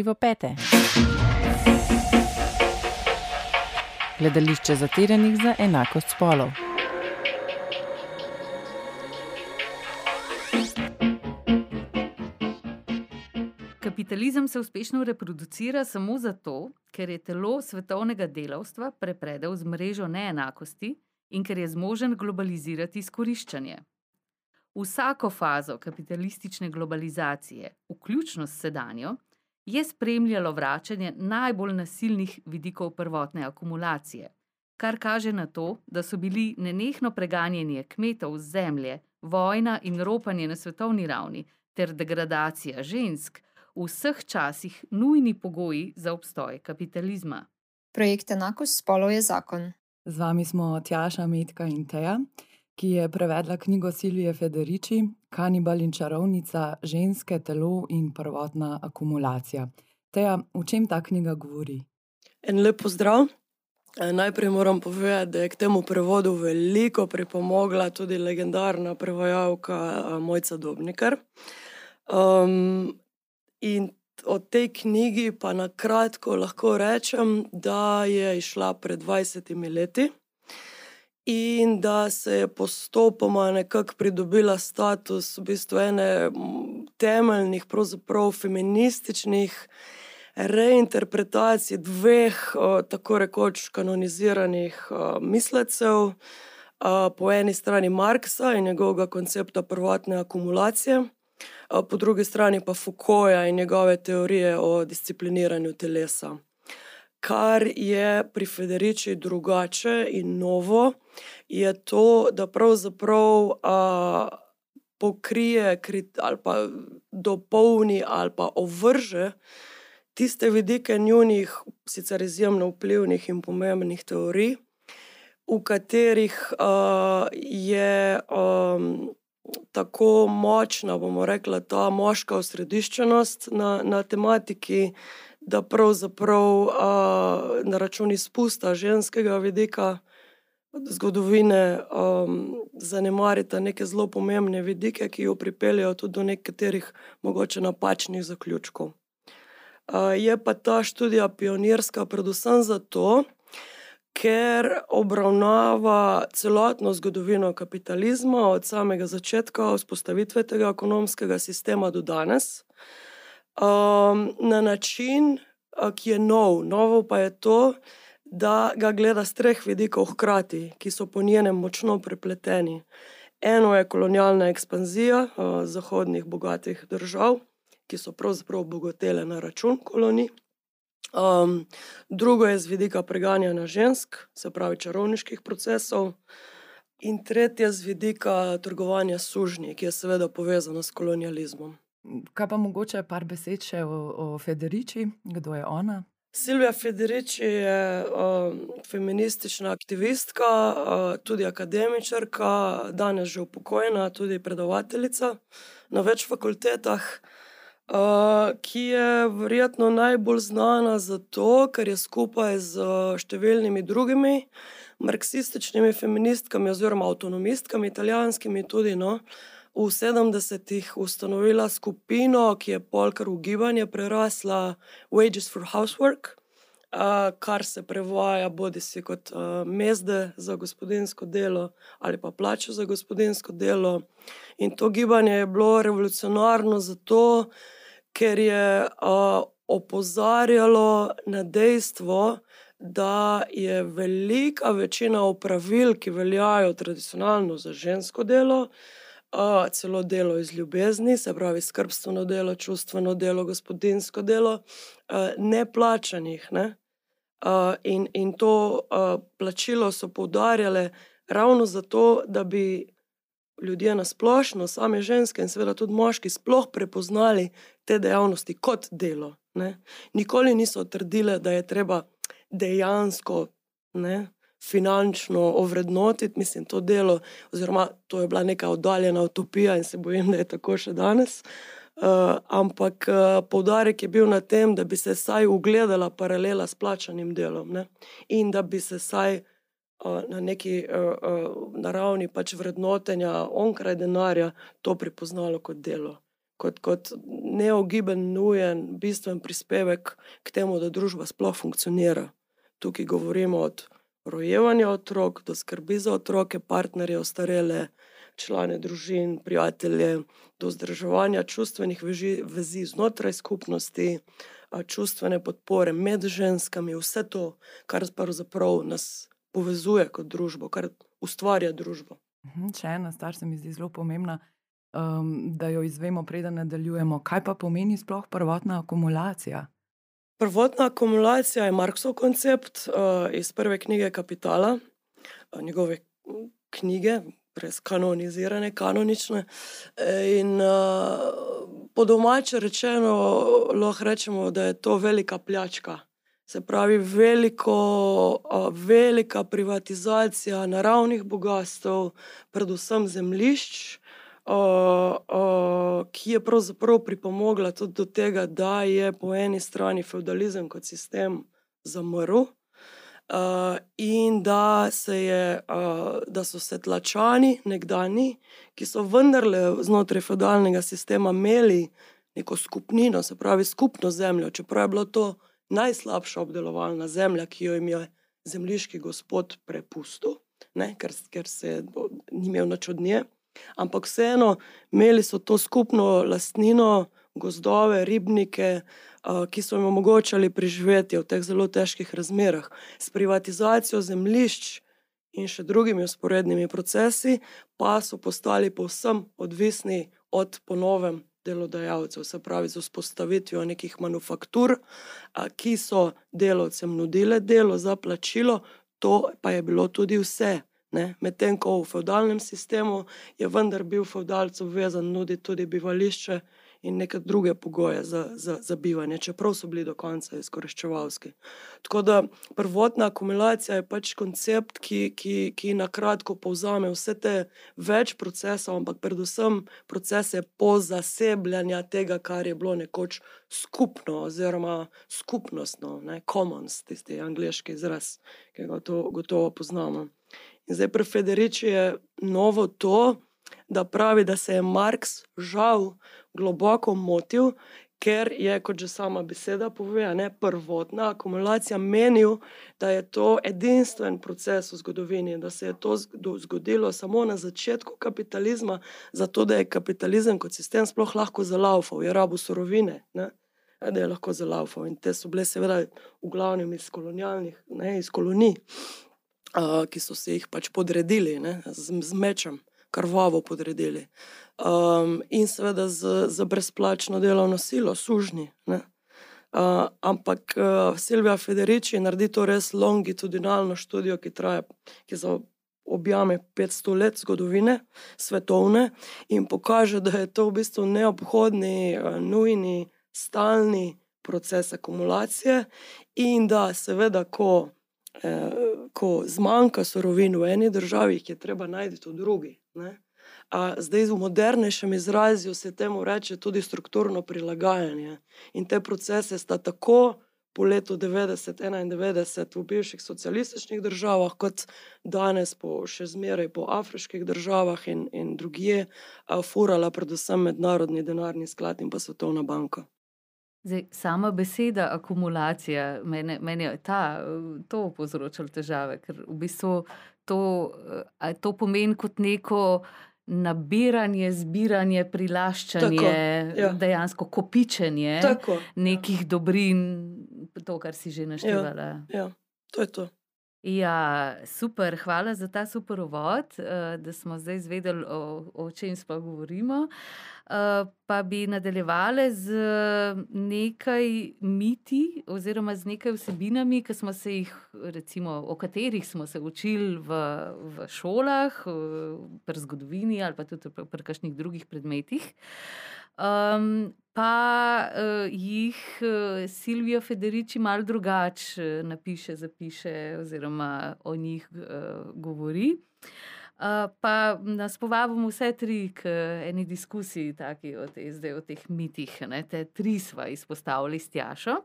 Magdalene Krivopete. Gledališče zatiranih za enakost spolov. Kapitalizem se uspešno reproducira samo zato, ker je telo svetovnega delavstva prepredel z mrežo neenakosti in ker je zmožen globalizirati izkoriščanje. Vsako fazo kapitalistične globalizacije, vključno s sedanjo, je spremljalo vračanje najbolj nasilnih vidikov prvotne akumulacije, kar kaže na to, da so bili nenehno preganjanje kmetov z zemlje, vojna in ropanje na svetovni ravni ter degradacija žensk v vseh časih nujni pogoji za obstoj kapitalizma. Projekt enakost spolov je zakon. Z vami smo Tjaša, Metka in Teja, ki je prevedla knjigo Silvije Federici Kanibal in čarovnica, ženske telo in prvotna akumulacija. Teja, o čem ta knjiga govori? En lep pozdrav. E, Najprej moram povedati, da je k temu prevodu veliko pripomogla tudi legendarna prevajalka e, Mojca Dobnikar. Um, in o tej knjigi pa na kratko lahko rečem, da je izšla pred 20 leti in da se je postopoma nekako pridobila status v bistvu ene temeljnih, pravzaprav feminističnih reinterpretacij dveh, tako rekoč kanoniziranih mislecev. Po eni strani Marksa in njegovega koncepta prvotne akumulacije, po drugi strani pa Foucaulta in njegove teorije o discipliniranju telesa. Kar je pri Federici drugače in novo, je to, da pravzaprav a, pokrije krit, ali pa dopolni ali pa ovrže tiste vidike njunih, sicer izjemno vplivnih in pomembnih teorij, v katerih a, je a, tako močna, bomo rekla, ta moška osrediščenost na, na tematiki, da pravzaprav a, na račun izpusta ženskega vidika zgodovine um, zanemarita neke zelo pomembne vidike, ki jo pripeljejo tudi do nekaterih mogoče napačnih zaključkov. A, je pa ta študija pionirska predvsem zato, ker obravnava celotno zgodovino kapitalizma od samega začetka vzpostavitve tega ekonomskega sistema do danes. Um, na način, a, ki je nov, novo pa je to, da ga gleda s treh vidikov hkrati, ki so po njenem močno prepleteni. Eno je kolonialna ekspanzija a, zahodnih bogatih držav, ki so pravzaprav bogatele na račun kolonij. Um, drugo je z vidika preganjanja žensk, se pravi čarovniških procesov. In tretje z vidika trgovanja sužnji, ki je seveda povezano s kolonializmom. Kaj pa mogoče par besed še o, o Federici, kdo je ona? Silvija Federici je um, feministična aktivistka, uh, tudi akademičarka, danes že upokojena, tudi predavateljica na več fakultetah, uh, ki je verjetno najbolj znana zato, ker je skupaj z številnimi drugimi marksističnimi feministkami oziroma avtonomistkami, italijanskimi tudi, no, v sedemdesetih ustanovila skupino, ki je pol kar v gibanje prerasla, Wages for housework, a, kar se prevaja bodisi kot a, mezde za gospodinjsko delo ali pa plača za gospodinjsko delo. In to gibanje je bilo revolucionarno zato, ker je a, opozarjalo na dejstvo, da je velika večina opravil, ki veljajo tradicionalno za žensko delo, a, celo delo iz ljubezni, se pravi skrbstveno delo, čustveno delo, gospodinjsko delo, a, neplačanih, ne. A, in, in to a, plačilo so poudarjale ravno zato, da bi ljudje na splošno, same ženske in seveda tudi moški, sploh prepoznali te dejavnosti kot delo, ne. Nikoli niso trdile, da je treba dejansko, ne, finančno ovrednotiti, mislim, to delo, oziroma to je bila neka oddaljena utopija in se bojim, da je tako še danes. Uh, ampak, uh, poudarek je bil na tem, da bi se vsaj ugledala paralela s plačanim delom, ne. In da bi se vsaj, uh, na neki, uh, uh, na ravni pač vrednotenja onkraj denarja to prepoznalo kot delo. kot, kot neogiben, nujen, bistven prispevek k temu, da družba sploh funkcionira. Tukaj govorimo od rojevanja otrok do skrbi za otroke, partnerje, ostarele, člane družin, prijatelje, do vzdrževanja čustvenih veži, vezi znotraj skupnosti, čustvene podpore med ženskami, vse to, kar pravzaprav nas povezuje kot družbo, kar ustvarja družbo. Mhm, še ena stvar se mi zdi zelo pomembna, um, da jo izvemo, preden nadaljujemo. Kaj pa pomeni sploh prvotna akumulacija? Prvotna akumulacija je Marksov koncept uh, iz prve knjige Kapitala, uh, njegove knjige, res kanonizirane, kanonične. In uh, po domače rečeno, lahko rečemo, da je to velika pljačka. Se pravi, veliko, velika privatizacija naravnih bogatstv, predvsem zemljišč, ki je pravzaprav pripomogla tudi do tega, da je po eni strani feudalizem kot sistem zamrl. Uh, in da, se je, uh, da so se tlačani, nekdani, ki so vendarle znotraj feudalnega sistema imeli neko skupnino, se pravi, skupno zemljo, čeprav je bilo to najslabša obdelovalna zemlja, ki jo je zemljiški gospod prepustil, ne, ker, ker se ni imel nič od nje. Ampak vseeno, imeli so to skupno lastnino, gozdove, ribnike, ki so jim omogočali preživeti v teh zelo težkih razmerah. S privatizacijo zemljišč in še drugimi usporednimi procesi, pa so postali povsem odvisni od ponovem delodajalcev, se pravi, z vzpostavitvijo nekih manufaktur, ki so delovcem nudile delo za plačilo, to pa je bilo tudi vse. Medtem ko v feudalnem sistemu je vendar bil feudalcu vezan nuditi tudi bivališče in neke druge pogoje za, za, za bivanje, čeprav so bili do konca izkoriščevalski. Tako da prvotna akumulacija je pač koncept, ki, ki, ki na kratko povzame vse te več procesov, ampak predvsem procese pozasebljanja tega, kar je bilo nekoč skupno, oziroma skupnostno, ne, commons, tisti angliški izraz, ki ga to gotovo poznamo. In zdaj pri Federici je novo to, da pravi, da se je Marx žal globoko motil, ker je, kot že sama beseda pove, ne, prvotna akumulacija menil, da je to edinstven proces v zgodovini, da se je to zgodilo samo na začetku kapitalizma, zato da je kapitalizem kot sistem sploh lahko zalaufal, je rabo surovine. Ne. Da je lahko zalaufal. In te so bile, seveda, v glavnem iz ne, iz kolonij, uh, ki so se jih pač podredili ne, z, z mečem krvavo podredili. Um, in seveda z, z brezplačno delovno silo, sužni. Uh, ampak uh, Silvija Federici naredi to res longitudinalno študijo, ki traja, ki za objame 500 let zgodovine, svetovne, in pokaže, da je to v bistvu neobhodni, uh, nujni, stalni proces akumulacije, in da seveda, ko eh, ko zmanjka surovin v eni državi, jih je treba najti v drugi. A, zdaj, v modernejšem izrazu se temu reče tudi strukturno prilagajanje. In te procese sta tako po letu 90-91 v bivših socialističnih državah, kot danes, po, še zmeraj po afriških državah in, in drugje, furala predvsem mednarodni denarni sklad in pa Svetovna banka. Zdaj, sama beseda akumulacija, meni, meni je ta, to povzročalo težave, ker v bistvu to, to pomeni kot neko nabiranje, zbiranje, prilaščanje, Tako, ja. dejansko kopičenje Tako, nekih ja. dobrin, to, kar si že naštevala. Ja, ja, to je to. Ja, super, hvala za ta super uvod, eh, da smo zdaj izvedeli, o, o čem sploh govorimo. Eh, pa bi nadaljevali z nekaj miti, oziroma z nekaj vsebinami, jih, recimo, o katerih smo se učili v, v šolah, pri zgodovini ali pa tudi pri kakšnih drugih predmetih. Um, pa uh, jih uh, Silvija Federici malo drugače uh, napiše, zapiše, oziroma o njih uh, govori. Uh, pa nas povabimo vse tri k eni diskusiji, taki, o, te, zdaj, o teh mitih. Ne? Te tri smo izpostavili s Tjašo.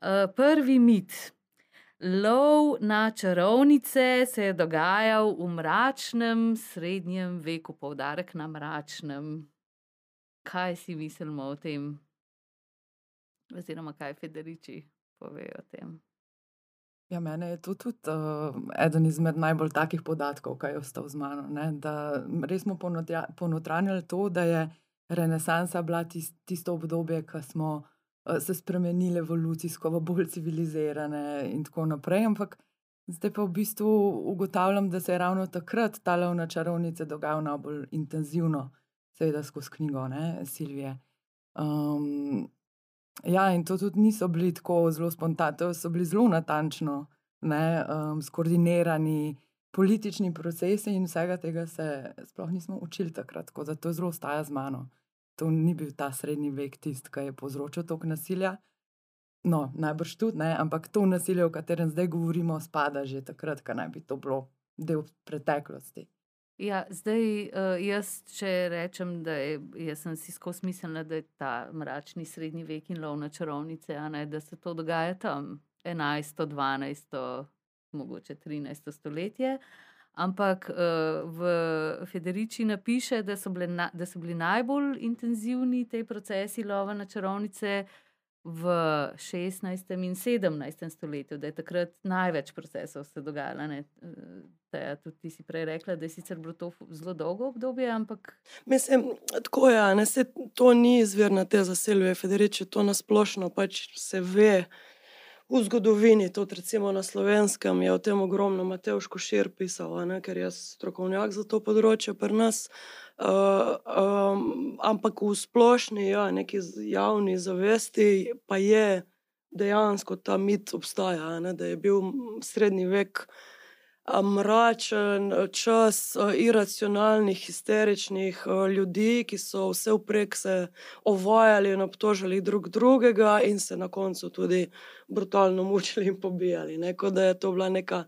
Uh, prvi mit. Lov na čarovnice se je dogajal v mračnem srednjem veku, poudarek na mračnem. Kaj si mislimo o tem, oziroma kaj Federici povejo o tem. Ja, mene je to tudi uh, eden izmed najbolj takih podatkov, kaj je ostal z mano. Ne? Da res smo ponotranjali to, da je renesansa bila tist, tisto obdobje, ko smo uh, se spremenili evolucijsko, v bolj civilizirane in tako naprej. Ampak zdaj pa v bistvu ugotavljam, da se je ravno takrat ta lovna čarovnica dogajala najbolj intenzivno, seveda skozi knjigo ne? Silvije. Um, Ja, in to tudi niso bili tako zelo spontani, to so bili zelo natančno, ne, um, skoordinirani politični procesi, in vsega tega se sploh nismo učili takrat, tako da to zelo ostaja z mano. To ni bil ta srednji vek tisti, ki je povzročil toliko nasilja. No, najbrž tudi ne, ampak to nasilje, o katerem zdaj govorimo, spada že takrat, ko naj bi to bilo del preteklosti. Ja, zdaj, uh, jaz, če rečem, da je, sem si skozi mislila, da je ta mračni srednji vek in lov na čarovnice, ne, da se to dogaja tam 11., 12., mogoče 13. stoletje. Ampak uh, v Federici napiše, da so, na, da so bili najbolj intenzivni ti procesi lova na čarovnice v 16. in 17. stoletju, da je takrat največ procesov se dogajalo. Teja, tudi ti si prej rekla, da je sicer bilo to zelo dolgo obdobje, ampak. Mislim, tako je, ne, se, to ni izvirna teza Silvije Federici, to nasplošno pač se ve. V zgodovini, tudi recimo na slovenskem, je o tem ogromno Matejš Košir pisal, ne, ker je strokovnjak za to področje pri nas. Uh, um, ampak v splošni, ja, neki javni zavesti pa je dejansko ta mit obstaja, ne, da je bil srednji vek uh, mračen čas iracionalnih, histeričnih ljudi, ki so vse vprek se ovajali in obtožili drug drugega, in se na koncu tudi brutalno mučili in pobijali. Ne? Kot da je to bila neka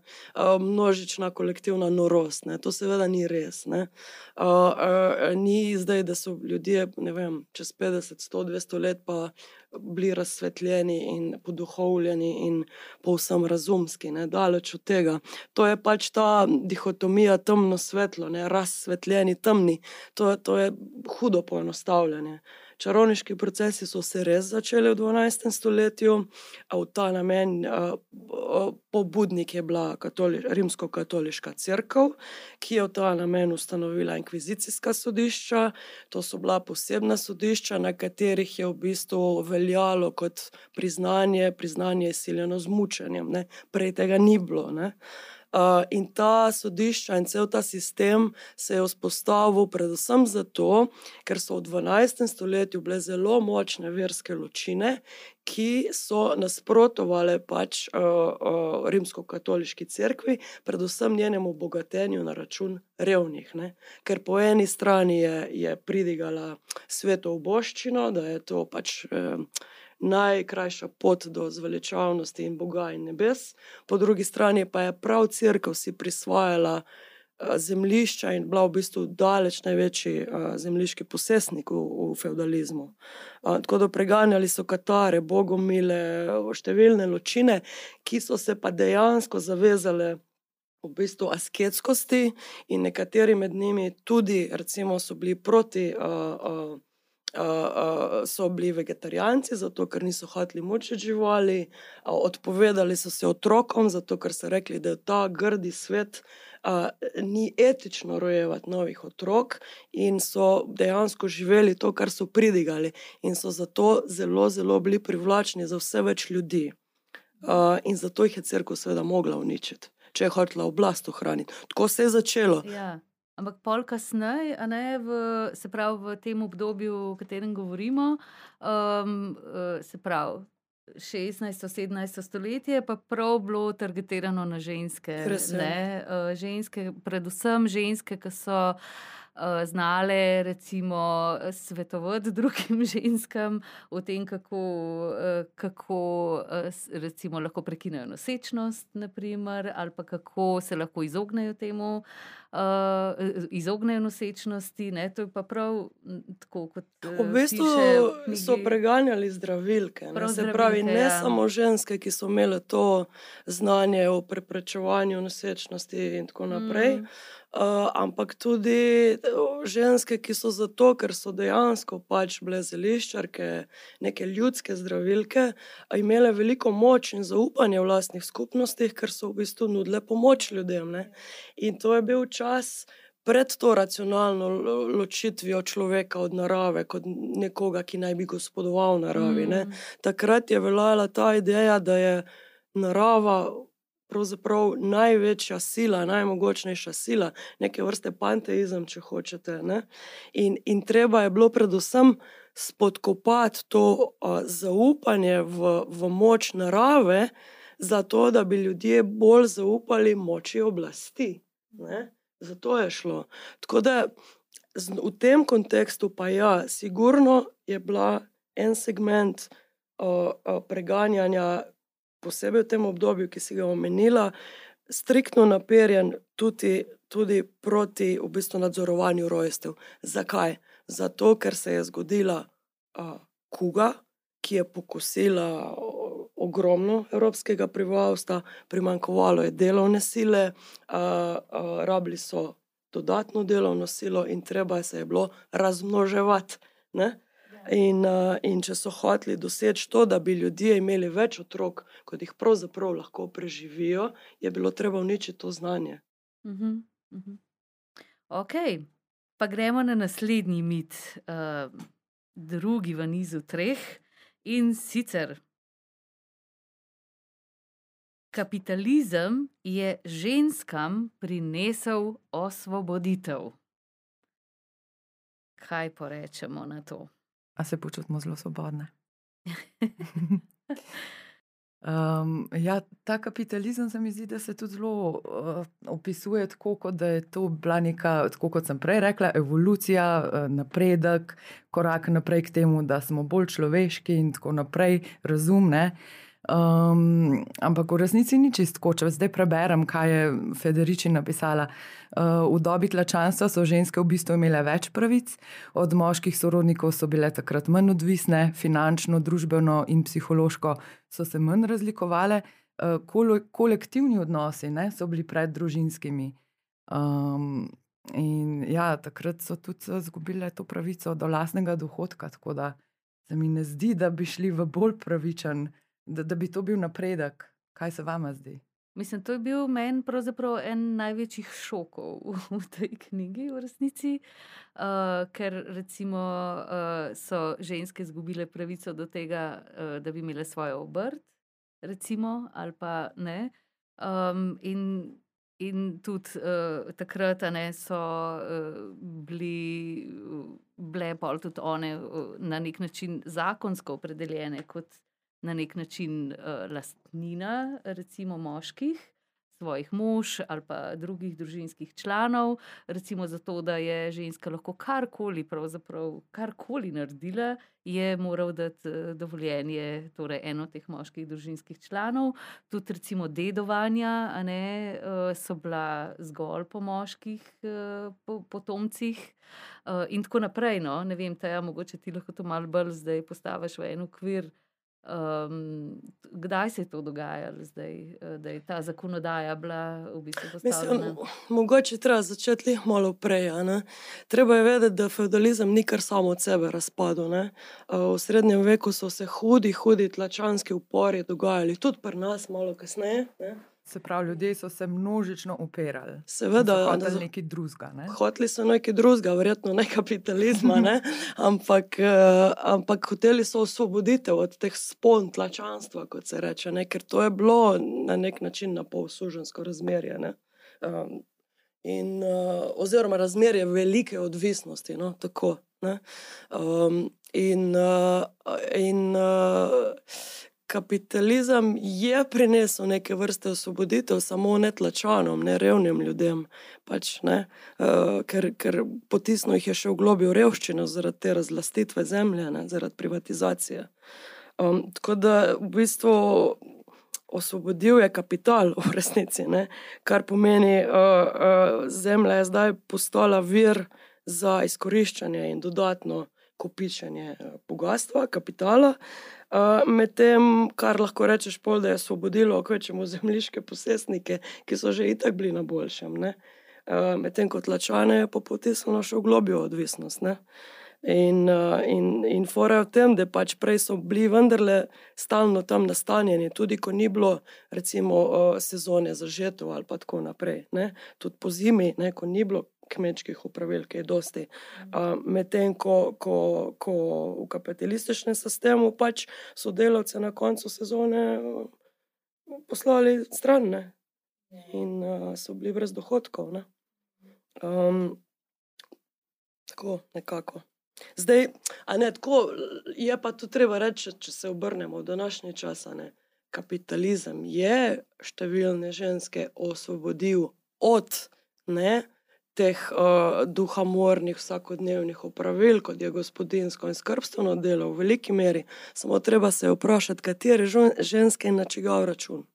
množična kolektivna norost. Ne? To seveda ni res. Ne? Ni zdaj, da so ljudje vem, čez 50, 100, 200 let pa bili razsvetljeni in poduhovljeni in povsem razumski, ne daleč od tega. To je pač ta dihotomija temno-svetlo, razsvetljeni, temni. To, to je hudo poenostavljanje. Čarovniški procesi so se res začeli v 12. stoletju, a v ta namen pobudnik je bila katoli, rimsko-katoliška crkva, ki je v ta namen ustanovila inkvizicijska sodišča. To so bila posebna sodišča, na katerih je v bistvu veljalo kot priznanje, priznanje siljeno z mučenjem. Ne? Prej tega ni bilo. Ne? Uh, in ta sodišča in cel ta sistem se je vzpostavil predvsem zato, ker so v 12. stoletju bile zelo močne verske ločine, ki so nasprotovale pač uh, uh, rimsko-katoliški cerkvi, predvsem njenemu bogatenju na račun revnih. Ne? Ker po eni strani je, je pridigala sveto oboščino, da je to pač. Uh, najkrajša pot do zveličavnosti in Boga in nebes, po drugi strani pa je prav crkva si prisvajala zemljišča in bila v bistvu daleč največji zemljiški posestnik v, v feudalizmu. Tako da preganjali so Katare, bogomile, številne ločine, ki so se pa dejansko zavezale. V bistvu asketskosti, in nekateri med njimi tudi, recimo, so bili proti uh, uh, so bili vegetarijanci, zato ker niso hoteli mučiti živali, odpovedali so se otrokom, zato ker so rekli, da je ta grdi svet. Uh, ni etično rojevati novih otrok, in so dejansko živeli to, kar so pridigali, in so zato zelo, zelo bili privlačni za vse več ljudi. Uh, in zato jih je crkva, seveda, mogla uničiti, če je hotela oblast ohraniti. Tako se je začelo. Ja. Ampak pol kasneje, se pravi v tem obdobju, o katerem govorimo, um, se pravi 16. in 17. stoletje, pa prav bilo targetirano na ženske. Ne, uh, ženske predvsem ženske, ki so. Eh, znale recimo svetovati drugim ženskam o tem, kako, eh, kako eh, recimo lahko prekinejo nosečnost, naprimer, ali pa kako se lahko izognejo temu, izognejo nosečnosti. Ne? To je pa prav tako, kot v bistvu so preganjali zdravilke. Ne? Se pravi, ne ja. samo ženske, ki so imele to znanje o preprečevanju nosečnosti in tako naprej. Mm Uh, ampak tudi ženske, ki so zato, ker so dejansko pač bile zeliščarke, neke ljudske zdravilke, imele veliko moč in zaupanje v vlastnih skupnostih, ker so v bistvu nudile pomoč ljudem. Ne? In to je bil čas, pred to racionalno ločitvijo človeka od narave, kot nekoga, ki naj bi gospodoval naravi. Mm. Takrat je veljala ta ideja, da je narava pravzaprav največja sila, najmočnejša sila, neke vrste panteizem, če hočete. In, in treba je bilo predvsem spodkopati to uh, zaupanje v, v moč narave, zato da bi ljudje bolj zaupali moči oblasti. Ne? Zato je šlo. Tako da v tem kontekstu, pa ja, sigurno je bila en segment uh, uh, preganjanja, posebej v tem obdobju, ki si ga omenila, striktno naperjen tudi, tudi proti v bistvu nadzorovanju rojstev. Zakaj? Zato, ker se je zgodila uh, kuga, ki je pokosila. Ogromno evropskega prebivalstva, primankovalo je delovne sile, uh, uh, rabili so dodatno delovno silo, in treba se je bilo razmnoževati. In, uh, in če so hoteli doseči to, da bi ljudje imeli več otrok, kot jih pravzaprav lahko preživijo, je bilo treba uničiti to znanje. Uh -huh, uh -huh. Ok, pa gremo na naslednji mit, uh, drugi v nizu treh in sicer. Kapitalizem je ženskam prinesel osvoboditev. Kaj porečemo na to? A se počutimo zelo svobodne? um, ja, ta kapitalizem se mi zdi, da se tudi zelo uh, opisuje tako, kot da je to bila neka, tako kot sem prej rekla, evolucija, uh, napredek, korak naprej k temu, da smo bolj človeški in tako naprej, razumne. Uh, Um, ampak v resnici ni čisto, če zdaj preberem, kaj je Federici napisala. Uh, v dobi tlačanstva so ženske v bistvu imele več pravic, od moških sorodnikov so bile takrat manj odvisne, finančno, družbeno in psihološko so se manj razlikovale, uh, kol kolektivni odnosi ne, so bili pred družinskimi. Um, in ja, takrat so tudi izgubile to pravico do lastnega dohodka, tako da se mi ne zdi, da bi šli v bolj pravičen da, da bi to bil napredek. Kaj se vam zdi? Mislim, to je bil meni pravzaprav en največjih šokov v, v tej knjigi, v resnici, uh, ker recimo uh, so ženske izgubile pravico do tega, uh, da bi imele svojo obrt, recimo, ali pa ne. Um, in, in tudi uh, takrat ne, so uh, bili, bile pa tudi one uh, na nek način zakonsko opredeljene kot na nek način uh, lastnina, recimo moških, svojih mož ali pa drugih družinskih članov, recimo zato, da je ženska lahko karkoli, pravzaprav karkoli naredila, je moral dati uh, dovoljenje torej eno teh moških družinskih članov. Tudi recimo dedovanja ne, uh, so bila zgolj po moških uh, po, potomcih. Uh, in tako naprej. No? Ne vem, ta, ja, mogoče ti lahko to malo bolj zdaj postaviš v en okvir, uh, Um, kdaj se je to dogajalo, zdaj, eh, da je ta zakonodaja bila v bistvu postavljena? Mislim, mogoče treba začeti malo prej. Treba je vedeti, da feudalizem ni kar samo od sebe razpadel. Eh, v srednjem veku so se hudi, hudi tlačanski upori dogajali, tudi pri nas, malo kasneje. Ne? Se pravi, ljudje so se množično upirali. Seveda, hoteli nekaj drugega. Ne? Hoteli so nekaj drugega, verjetno ne kapitalizma, ne? ampak, uh, ampak hoteli so osvoboditev od teh spon tlačanstva, kot se reče, ne? ker to je bilo na nek način na pol sužensko razmerje. Um, in, uh, oziroma razmerje velike odvisnosti. No? Tako, um, in uh, in uh, kapitalizem je prinesel neke vrste osvoboditev, samo ne tlačanom, ne revnim ljudem, pač, ne, uh, ker, ker potisnil jih je še v globjo revščino zaradi te razlastitve zemlje, ne, zaradi privatizacije. Um, tako da v bistvu. Osvobodil je kapital, v resnici, ne? kar pomeni, da uh, uh, zemlja je zdaj postala vir za izkoriščanje in dodatno kopičenje bogatstva, kapitala. Uh, Medtem, kar lahko rečeš, pol, da je osvobodilo, kot rečemo, zemljiške posestnike, ki so že itak bili na boljšem. Ne? uh, medtem ko tlačane je pa potisnilo še v globjo odvisnost. Ne? In, uh, in, in fora je v tem, da pač prej so bili vendarle stalno tam nastanjeni, tudi ko ni bilo, recimo, uh, sezone za žetev ali pa tako naprej. Ne? Tudi po zimi, ne? ko ni bilo kmečkih upravil, ki je dosti. Medtem ko, ko, ko v kapitalističnem sistemu pač so delavce na koncu sezone uh, poslali stran ne? in uh, so bili brez dohodkov. Ne? Um, tako nekako. Zdaj, ne tako, je pa tu treba reči, če se obrnemo v današnji čas. Ne, kapitalizem je številne ženske osvobodil od ne, teh uh, duhamornih vsakodnevnih upravil, kot je gospodinsko in skrbstveno delo v veliki meri. Samo treba se vprašati, katere ženske in na čigav račun.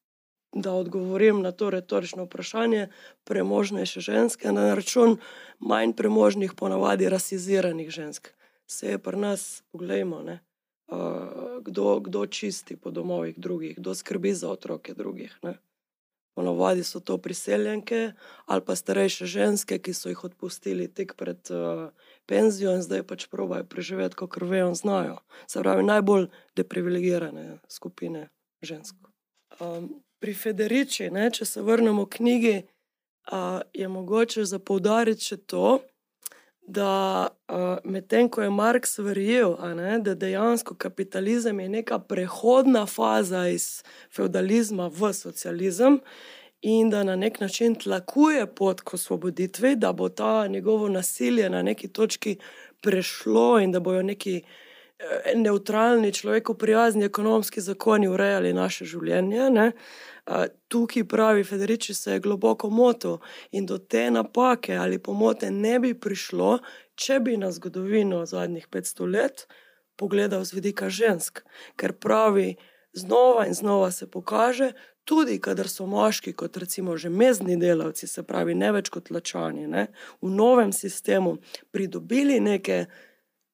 Da odgovorim na to retorično vprašanje, premožnejše ženske na račun manj premožnih, ponavadi rasiziranih žensk vse je pri nas, poglejmo, ne, uh, kdo, kdo čisti po domovih drugih, kdo skrbi za otroke drugih. Ne. Ponovadi so to priseljenke ali pa starejše ženske, ki so jih odpustili tik pred uh, penzijo in zdaj pač probajo preživeti, kot vejo in znajo. Se pravi, najbolj deprivilegirane skupine žensk. Um, pri Federici, ne, če se vrnemo k knjigi, uh, je mogoče zapoudariti še to, da uh, medtem ko je Marx verjel, ne, da dejansko kapitalizem je neka prehodna faza iz feudalizma v socializem in da na nek način tlakuje pot k osvoboditvi, da bo ta njegovo nasilje na neki točki prešlo in da bojo neki eh, neutralni, človeku prijazni ekonomski zakoni urejali naše življenje. Ne. Tukaj pravi Federici se je globoko motil in do te napake ali pomote ne bi prišlo, če bi na zgodovino zadnjih 500 let pogledal z vidika žensk. Ker pravi, znova in znova se pokaže, tudi kadar so moški, kot recimo že mezni delavci, se pravi, ne več kot lačani, ne, v novem sistemu pridobili neke.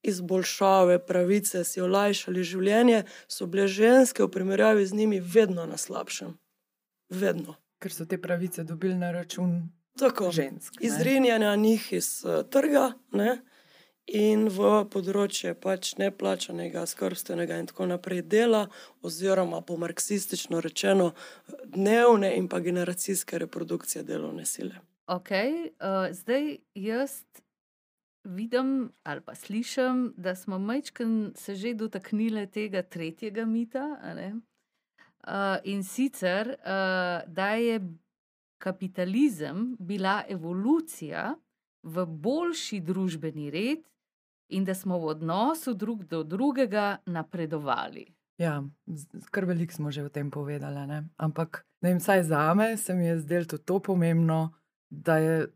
Izboljšave, pravice, si olajšali življenje, so bile ženske v primerjavi z njimi vedno na slabšem vedno. Ker so te pravice dobili na račun Tako, žensk. Izrinjanja njih iz uh, trga ne? in v področje pač neplačanega, skrbstvenega in tako naprej dela, oziroma po marksistično rečeno, dnevne in pa generacijske reprodukcije delovne sile. Ok, uh, zdaj jaz. Vidim ali pa slišim, da smo majčkaj se že dotaknili tega tretjega mita, Uh, in sicer, uh, da je kapitalizem bila evolucija v boljši družbeni red in da smo v odnosu drug do drugega napredovali. Ja, kar veliko smo že o tem povedali. Ne? Ampak, ne vem, saj za me se mi je zdelo tudi to pomembno, da je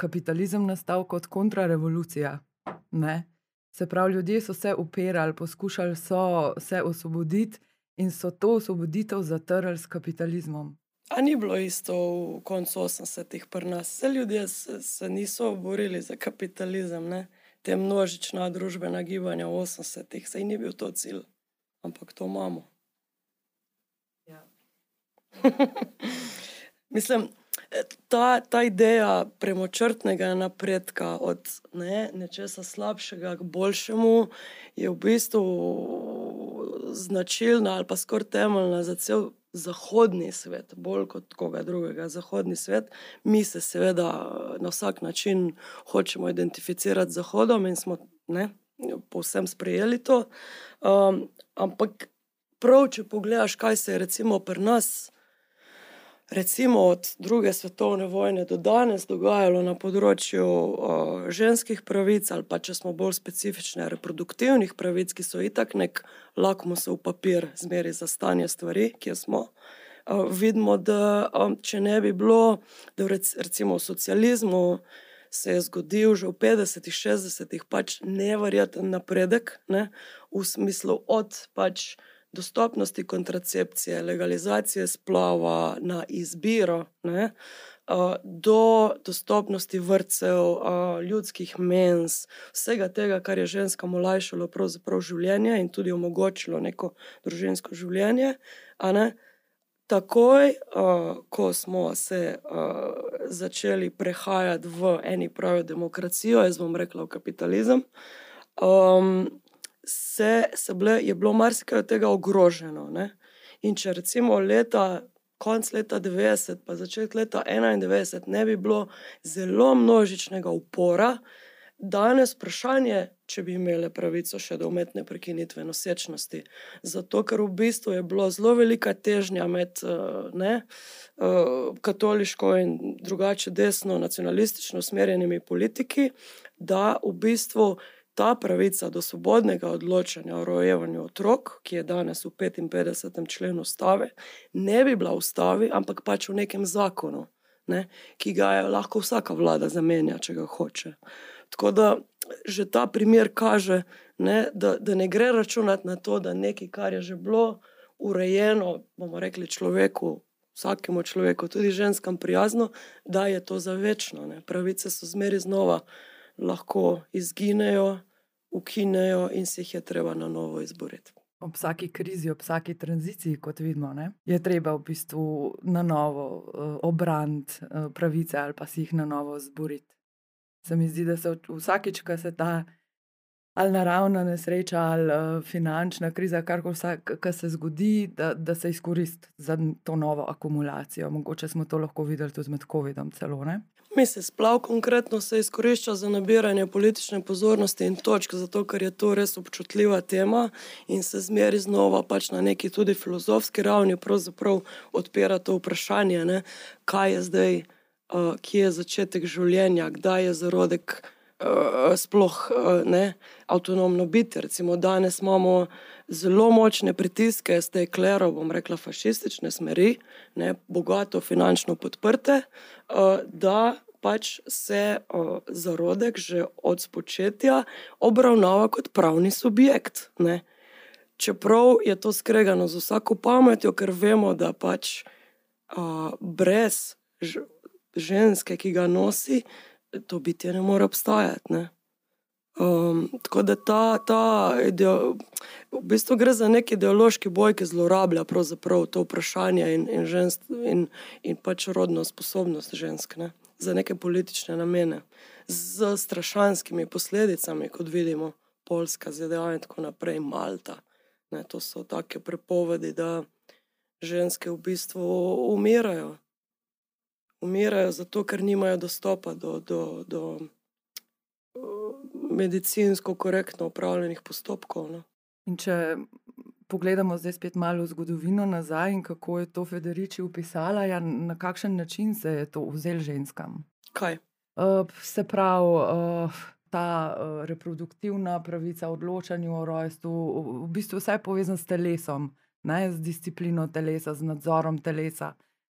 kapitalizem nastal kot kontrarevolucija. Ne? Se pravi, ljudje so se upirali, poskušali so se osvoboditi in so to osvoboditev zatrli s kapitalizmom. A ni bilo isto v koncu 80-ih pri nas? Vse ljudje se, se niso borili za kapitalizem, ne? te množična družbena gibanja v 80-ih, sej ni bil to cilj, ampak to imamo. Ja. Mislim, ta, ta ideja premočrtnega napredka od ne, nečesa slabšega k boljšemu je v bistvu značilna ali pa skoraj temeljna za cel zahodni svet, bolj kot koga drugega. Zahodni svet, mi se seveda na vsak način hočemo identificirati z Zahodom in smo ne, povsem sprejeli to. Um, ampak prav, če pogledaš, kaj se je recimo pri nas recimo od druge svetovne vojne do danes dogajalo na področju uh, ženskih pravic, ali pa če smo bolj specifični, reproduktivnih pravic, ki so itak nek lakmusov papir, zmeri za stanje stvari, kjer smo. Uh, vidimo, da um, če ne bi bilo, da rec, recimo v socializmu se je zgodil že v 50-ih, 60-ih, pač nevreten napredek, ne, v smislu od pač dostopnosti kontracepcije, legalizacije splava na izbiro, ne, do dostopnosti vrtcev, ljudskih mens, vsega tega, kar je ženskam olajšalo življenje in tudi omogočilo neko družinsko življenje. takoj, uh, ko smo se uh, začeli prehajati v eni pravi demokracijo, jaz bom rekla v kapitalizem, um, se, se bile, je bilo marsikaj od tega ogroženo. Ne? In če recimo leta, konc leta 90, pa začetek leta 91, ne bi bilo zelo množičnega upora, danes vprašanje, če bi imeli pravico še do umetne prekinitve nosečnosti. Zato, ker v bistvu je bilo zelo velika težnja med ne, katoliško in drugače desno, nacionalistično usmerjenimi politiki, da v bistvu ta pravica do svobodnega odločanja o rojevanju otrok, ki je danes v 55. členu ustave, ne bi bila v ustavi, ampak pač v nekem zakonu, ne, ki ga je lahko vsaka vlada zamenja, če ga hoče. Tako da že ta primer kaže, ne, da, da ne gre računati na to, da nekaj, kar je že bilo urejeno, bomo rekli človeku. Vsakemu človeku, tudi ženskam, prijazno, da je to za večno. Ne. Pravice so zmeraj znova lahko izginejo, ukinejo in se jih je treba na novo izboriti. Ob vsaki krizi, ob vsaki tranziciji, kot vidimo, ne, je treba v bistvu na novo uh, obraniti uh, pravice ali pa si jih na novo zboriti. Se mi zdi, da se vsakič, ko se ta ali naravna nesreča ali uh, finančna kriza, kar koli se zgodi, da, da se izkoristi za to novo akumulacijo. Mogoče smo to lahko videli tudi med COVID-om, celo ne. Mi se splav konkretno se izkorišča za nabiranje politične pozornosti in točk, zato ker je to res občutljiva tema in se zmeri znova pač na neki tudi filozofski ravni odpira to vprašanje, ne, kaj je zdaj, uh, kje je začetek življenja, kdaj je zarodek uh, sploh uh, ne, avtonomno biti. Recimo danes imamo zelo močne pritiske z te klero, bom rekla, fašistične smeri, ne, bogato finančno podprte, uh, da pač se uh, zarodek že od spočetja obravnava kot pravni subjekt. Ne. Čeprav je to skregano z vsako pametjo, ker vemo, da pač uh, brez ženske, ki ga nosi, to bitje ne more obstajati. Ne. Um, tako da ta, ta ideo, v bistvu gre za neki ideološki boj, ki zlorablja to vprašanje in, in, žensk, in, in pač rodno sposobnost žensk ne? za neke politične namene, z strašanskimi posledicami, kot vidimo, Poljska, ZDA in tako naprej, Malta. Ne? To so take prepovedi, da ženske v bistvu umirajo. Umirajo zato, ker nimajo dostopa do. do, do medicinsko korektno upravljenih postopkov. No. In če pogledamo zdaj spet malo zgodovino nazaj in kako je to Federici upisala, ja, na kakšen način se je to vzel ženskam? Kaj? Uh, se pravi, uh, ta uh, reproduktivna pravica odločanju o rojstvu, v bistvu vse je povezano s telesom, ne, z disciplino telesa, z nadzorom telesa.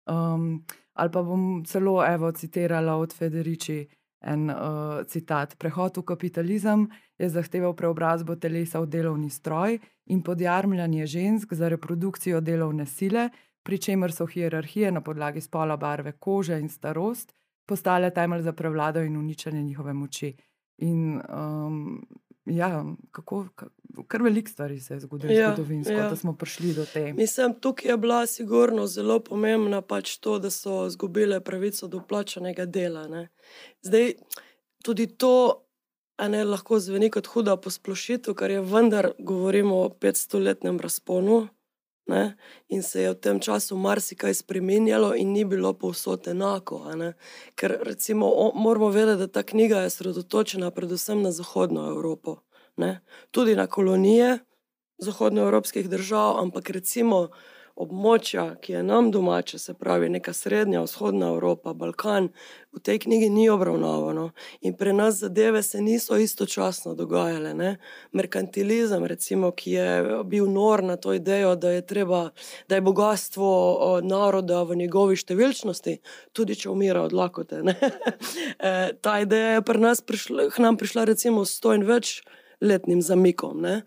Um, ali pa bom celo evo citirala od Federici en uh, citat. Prehod v kapitalizem je zahteval preobrazbo telesa v delovni stroj in podjarmljanje žensk za reprodukcijo delovne sile, pri čemer so hierarhije na podlagi spola, barve kože in starost postale temelj za prevlado in uničenje njihove moči. In um, ja, kako, kar velik stvari se je zgodilo ja, zgodovinsko, ja. da smo prišli do te. Mislim, tukaj je bila sigurno zelo pomembna pač to, da so izgubile pravico do plačanega dela. Ne. Zdaj, tudi to ne, lahko zveni kot huda posplošitev, ker je vendar govorimo o 500-letnem razponu. Ne? In se je v tem času marsikaj spremenjalo, in ni bilo povsod enako. Ker recimo, o, moramo vedeti, da ta knjiga je osredotočena predvsem na Zahodno Evropo, ne? tudi na kolonije zahodnoevropskih držav, ampak recimo območja, ki je nam domače, se pravi neka srednja, vzhodna Evropa, Balkan, v tej knjigi ni obravnavano. In pri nas zadeve se niso istočasno dogajale. Ne? Merkantilizem, recimo, ki je bil nor na to idejo, da je, treba, da je bogatstvo naroda v njegovi številčnosti, tudi če umira od lakote. e, ta ideja je pri nas prišla, k nam prišla recimo s to in več letnim zamikom. Ne?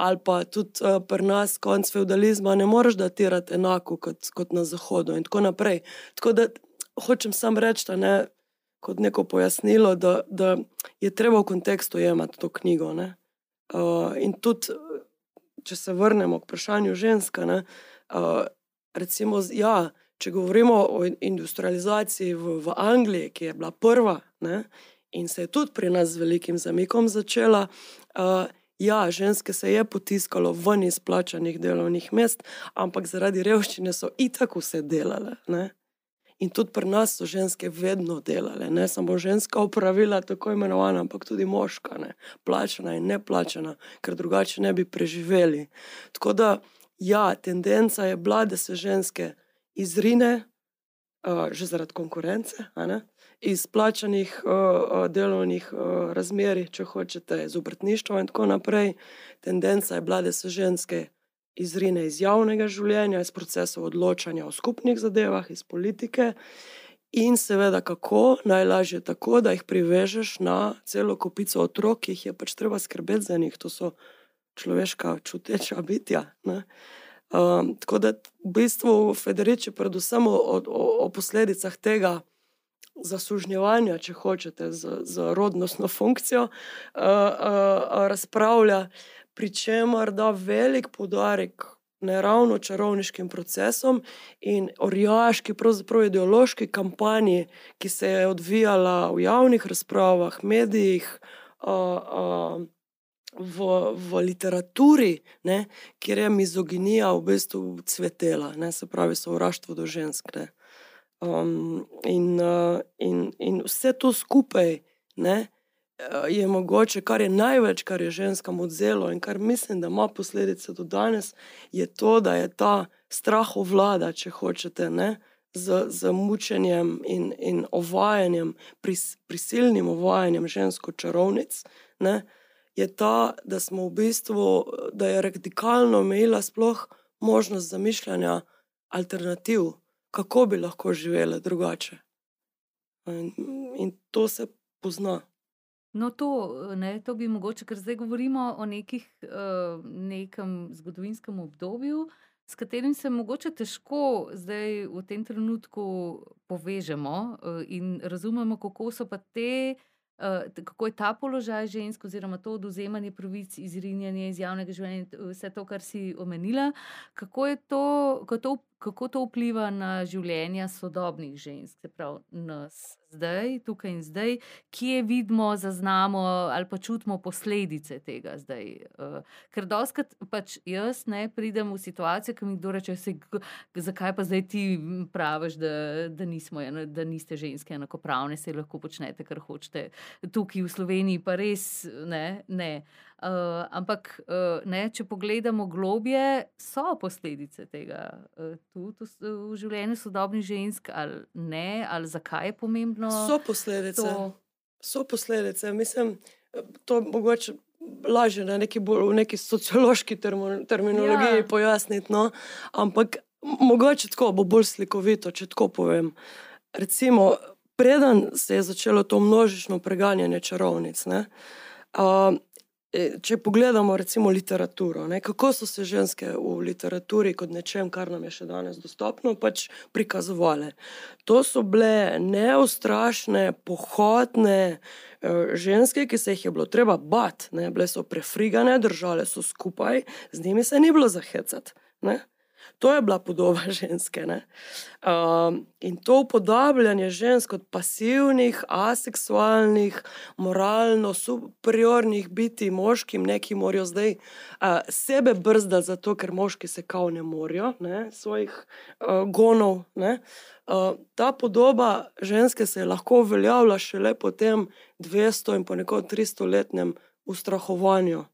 Ali pa tudi uh, pri nas, konc feudalizma, ne moreš datirati enako kot, kot na Zahodu, in tako naprej. Tako da hočem samo reči, ne kot neko pojasnilo, da, da je treba v kontekstu jemati to knjigo. Uh, in tudi, če se vrnemo k vprašanju ženska, ne, uh, recimo, ja, če govorimo o industrializaciji v, v Angliji, ki je bila prva ne, in se je tudi pri nas z velikim zamikom začela. Uh, Ja, ženske se je potiskalo ven iz plačanih delovnih mest, ampak zaradi revščine so itak vse delale. Ne? In tudi pri nas so ženske vedno delale, ne samo ženska upravila, tako imenovana, ampak tudi moška, ne? plačana in neplačana, ker drugače ne bi preživeli. Tako da, ja, tendenca je bila, da se ženske izrine, uh, že zaradi konkurence, iz plačanih uh, delovnih uh, razmerij, če hočete, iz obrtništva in tako naprej. Tendenca je bila, da se ženske izrine iz javnega življenja, iz procesov odločanja o skupnih zadevah, iz politike. In seveda, kako najlažje tako, da jih privežeš na celo kupico otrok, ki jih je pač treba skrbeti za njih, to so človeška čuteča bitja. Um, tako da v bistvu Federici, predvsem o, o, o posledicah tega zasužnjevanja, če hočete, z, z rodnostno funkcijo, uh, uh, razpravlja pri čemer da velik podarek ne ravno čarovniškim procesom in orjaški, pravzaprav ideološki kampanji, ki se je odvijala v javnih razpravah, medijih. Uh, uh, V, v literaturi, ne, kjer je mizoginija v bistvu cvetela, ne, se pravi, sovraštvo do žensk. Um, in, uh, in, in vse to skupaj ne, Eh, je mogoče, kar je največ, kar je ženskam odzelo in kar mislim, da ima posledice do danes, je to, da je ta strah ovlada, če hočete, ne, z, z mučenjem in, in ovajanjem, pris, prisilnim ovajanjem žensko čarovnic. Ne, je ta, da smo v bistvu, da je radikalno omejila sploh možnost zamišljanja alternativ, kako bi lahko živele drugače. In, in to se pozna. No, to, ne, to bi mogoče, ker zdaj govorimo o nekih, uh, nekem zgodovinskem obdobju, s katerim se mogoče težko zdaj v tem trenutku povežemo uh, in razumemo, kako so pa te. Kako je ta položaj žensk, oziroma to oduzemanje pravic, izrinjanje iz javnega življenja, vse to, kar si omenila, kako, to, kako, to, kako to vpliva na življenja sodobnih žensk, se pravi nas, zdaj, tukaj in zdaj, kje vidimo, zaznamo ali pa čutimo posledice tega zdaj. Uh, ker doskrat pač jaz ne pridem v situacijo, ki mi kdo reče, se, zakaj pa zdaj ti praviš, da, da, nismo, da niste ženske enakopravne, se lahko počnete, kar hočete. Tukaj v Sloveniji pa res ne. ne. Uh, ampak, uh, ne, če pogledamo globje, so posledice tega uh, tudi v, življenju sodobnih žensk, ali ne, ali zakaj je pomembno. So posledice. To... So posledice. Mislim, to mogoče lažje na neki, bolj, neki sociološki termo, terminologiji ja. pojasniti. No? Ampak mogoče tako bo bolj slikovito, če tako povem. Recimo, preden se je začelo to množično preganjanje čarovnic. Ne, uh, če pogledamo, recimo, literaturo, ne, kako so se ženske v literaturi, kot nečem, kar nam je še danes dostopno, pač prikazovale. To so bile neustrašne, pohodne uh, ženske, ki se jih je bilo treba bati, bile so prefrigane, držale so skupaj, z njimi se ni bilo zahecati. To je bila podoba ženske. Um, in to upodabljanje žensk kot pasivnih, aseksualnih, moralno superiornih biti moškim, neki morajo zdaj uh, sebe brzdati, zato ker moški se kao ne morajo, ne, svojih uh, gonov. Ne. Uh, ta podoba ženske se je lahko uveljavila šele po tem 200 in ponekod 300 letnem ustrahovanju.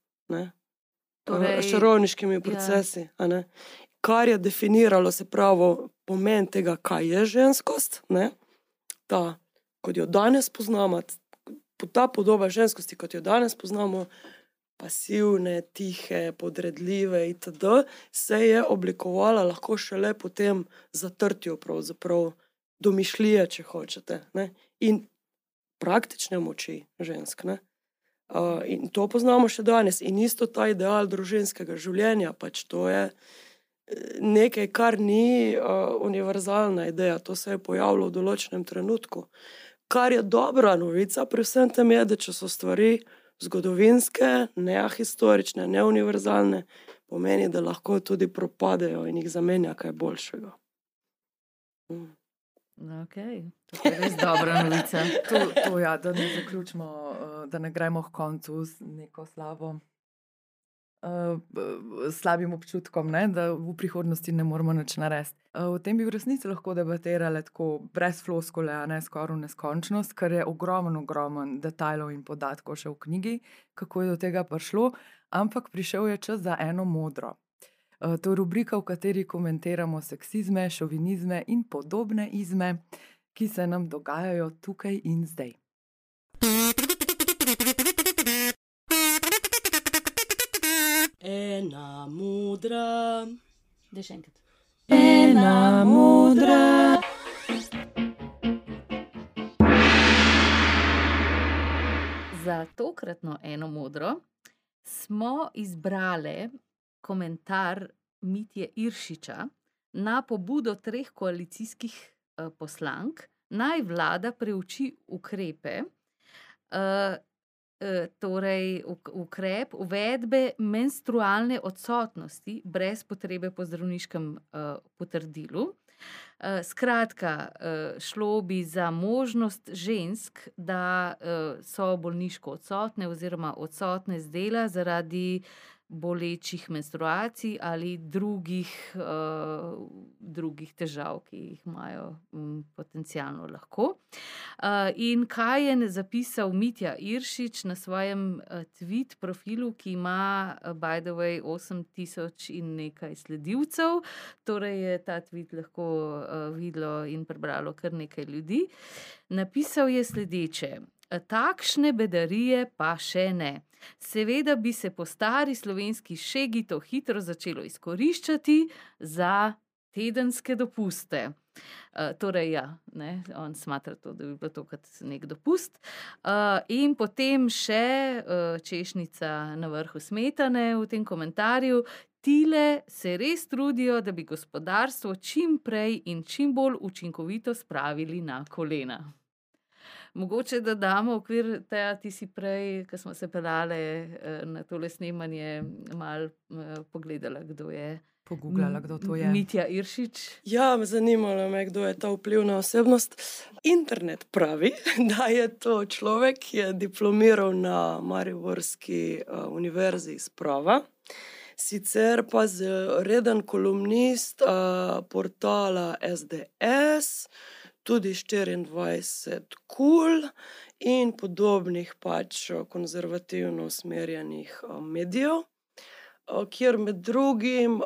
Torej, Šarovniškimi ja. procesi. Ja kar je definiralo, se pravi, pomen tega, kaj je ženskost, ne? ta, kot jo danes poznamo, ta podoba ženskosti, kot jo danes poznamo, pasivne, tihe, podredljive itd., se je oblikovala lahko šele po tem zatrtju, pravzaprav domišljije, če hočete, ne? in praktične moči žensk. Ne? Uh, in to poznamo še danes, in isto ta ideal družinskega življenja, pač to je nekaj, kar ni uh, univerzalna ideja, to se je pojavilo v določenem trenutku. Kar je dobra novica pri vsem tem, je, da če so stvari zgodovinske, neahistorične, neuniverzalne, pomeni, da lahko tudi propadejo in jih zamenja kaj boljšega. Mm. Okay. To je res dobra novica. to, to, ja, da ne zaključimo, da ne gremo v koncu z neko slabo. Uh, slabim občutkom, ne, da v prihodnosti ne moremo več narediti. Uh, o tem bi v resnici lahko debatirali tako brez floskole, a ne skoraj v neskončnost, ker je ogromen, ogromen detajlov in podatkov še v knjigi, kako je do tega prišlo, ampak prišel je čas za eno modro. Uh, to je rubrika, v kateri komentiramo seksizme, šovinizme in podobne izme, ki se nam dogajajo tukaj in zdaj. Modra. Da še enkrat. Ena modra. Za tokratno eno modro smo izbrali komentar Mitje Iršiča na pobudo treh koalicijskih eh, poslank, naj vlada preuči ukrepe, eh, torej uk- ukrep uvedbe menstrualne odsotnosti brez potrebe po zdravniškem eh, potrdilu. Eh, Skratka, eh, šlo bi za možnost žensk, da eh, so bolniško odsotne oziroma odsotne z dela zaradi bolečih menstruacij ali drugih, uh, drugih težav, ki jih imajo um, potencialno lahko. Uh, in kaj je zapisal Mitja Iršič na svojem uh, tweet profilu, ki ima, uh, by the way, 8000 in nekaj sledilcev, torej je ta tweet lahko uh, videlo in prebralo kar nekaj ljudi. Napisal je sledeče: Takšne bedarije pa še ne. Seveda bi se po stari slovenski šegi to hitro začelo izkoriščati za tedenske dopuste. Uh, torej, ja, ne, on smatra to, da bi bilo to kot nek dopust. Uh, in potem še uh, češnica na vrhu smetane v tem komentarju. Tile se res trudijo, da bi gospodarstvo čim prej in čim bolj učinkovito spravili na kolena. Mogoče da damo okvir tega, ti si prej, ko smo se pelale na tole snemanje, malo pogledala, kdo je. Pogooglala, kdo to je. Mitja Iršič. Ja, zanimalo me, kdo je ta vplivna osebnost. Internet pravi, da je to človek, ki je diplomiral na Mariborski uh, univerzi iz prava. Sicer pa je reden kolumnist uh, portala SDS, tudi 24 kul in podobnih pač konzervativno usmerjenih uh, medijev, uh, kjer med drugim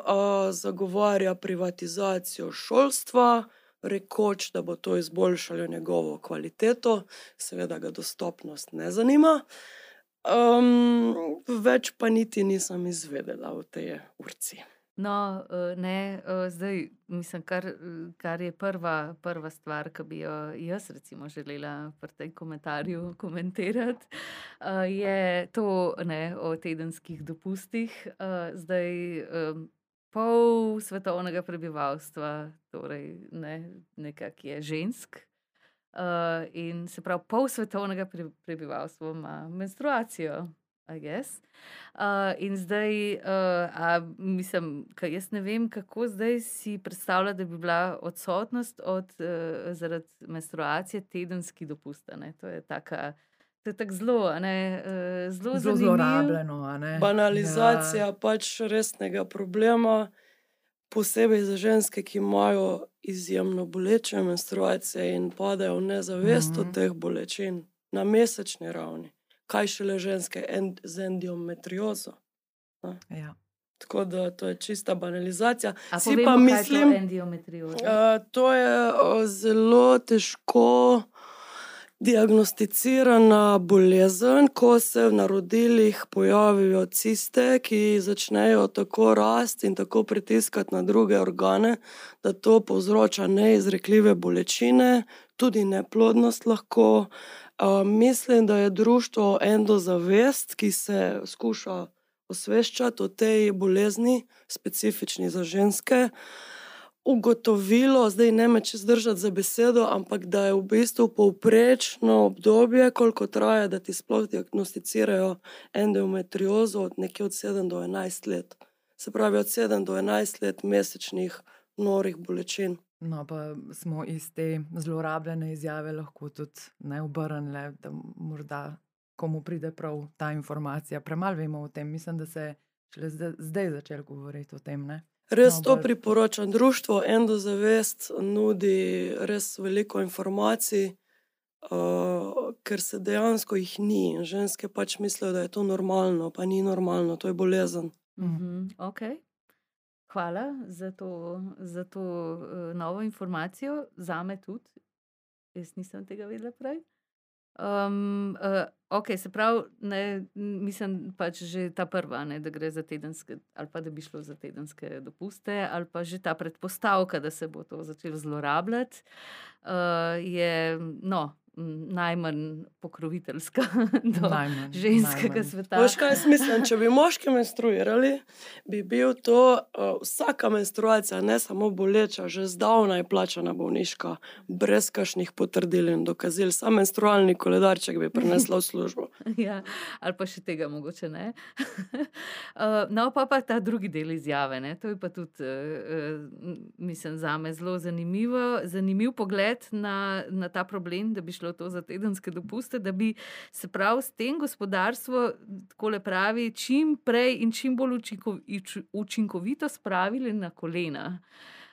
zagovarja privatizacijo šolstva, rekoč, da bo to izboljšalo njegovo kvaliteto, seveda ga dostopnost ne zanima. Um, več pa niti nisem izvedela v tej urci. No, ne, zdaj, mislim, kar, kar je prva, prva stvar, ki bi jo jaz, recimo, želela pri tem komentarju komentirati, je to ne, o tedenskih dopustih. Zdaj, pol svetovnega prebivalstva, torej ne, nekako je žensk. Uh, in se pravi, pol svetovnega prebivalstva ima menstruacijo, a jaz. Uh, in zdaj, uh, a, mislim, jaz ne vem, kako zdaj si predstavljati, da bi bila odsotnost od, uh, zaradi menstruacije tedenski dopust. To je tako. To je tako zelo, ne, uh, zelo, zelo zlorabljeno. Banalizacija ja. pač resnega problema posebej za ženske, ki imajo izjemno boleče menstruacije in padajo v nezavest od mm -hmm. teh bolečin na mesečni ravni. Kaj šele ženske end, z endometriozo. Ja. Tako da to je čista banalizacija. Si pa mislim, da je uh, to je uh, zelo težko diagnosticirana bolezen, ko se v narodilih pojavijo ciste, ki začnejo tako rasti in tako pritiskati na druge organe, da to povzroča neizrekljive bolečine, tudi neplodnost lahko. Mislim, da je društvo Endozavest, ki se skuša osveščati o tej bolezni, specifični za ženske. Ugotovilo, zdaj ne me če zdržati za besedo, ampak da je v bistvu povprečno obdobje, koliko traja, da ti sploh diagnosticirajo endometriozo, nekje od 7 do 11 let. se pravi od 7 do 11 let mesečnih norih bolečin. No, pa smo iz te zlorabljene izjave lahko tudi ne obrnili, da morda komu pride prav ta informacija. Premalo vemo o tem, mislim, da se je zdaj, zdaj začel govoriti o tem. Ne? Res No, to bolj- priporočam. Društvo Endozavest nudi res veliko informacij, uh, ker se dejansko jih ni. Ženske pač mislijo, da je to normalno, pa ni normalno, to je bolezen. Mhm, okay. Hvala za to, za to uh, novo informacijo, za me tudi. Jaz nisem tega vedela prej. Um, uh, ok, se pravi, ne, mislim pač že ta prva, ne, da gre za tedenske, ali pa da bi šlo za tedenske dopuste, ali pa že ta predpostavka, da se bo to začelo zlorabljati, uh, je no, najmanj pokroviteljska do Najmanj, ženskega najmanj. sveta. Veš, kaj jaz mislim? Če bi moški menstruirali, bi bil to uh, vsaka menstruacija, ne samo boleča, že zdavnaj plačana bolniška, brez kašnih potrdil in dokazil. Sam menstrualni koledarček bi prinesla v službo. Ja, ali pa še tega mogoče ne. uh, no, pa, pa ta drugi del izjave. Ne? To je pa tudi, uh, mislim, za me zelo zanimivo, zanimiv pogled na, na ta problem, da bi šlo to za tedenske dopuste, da bi se prav s tem gospodarstvo, tako le pravi, čim prej in čim bolj učinko, uč- učinkovito spravili na kolena.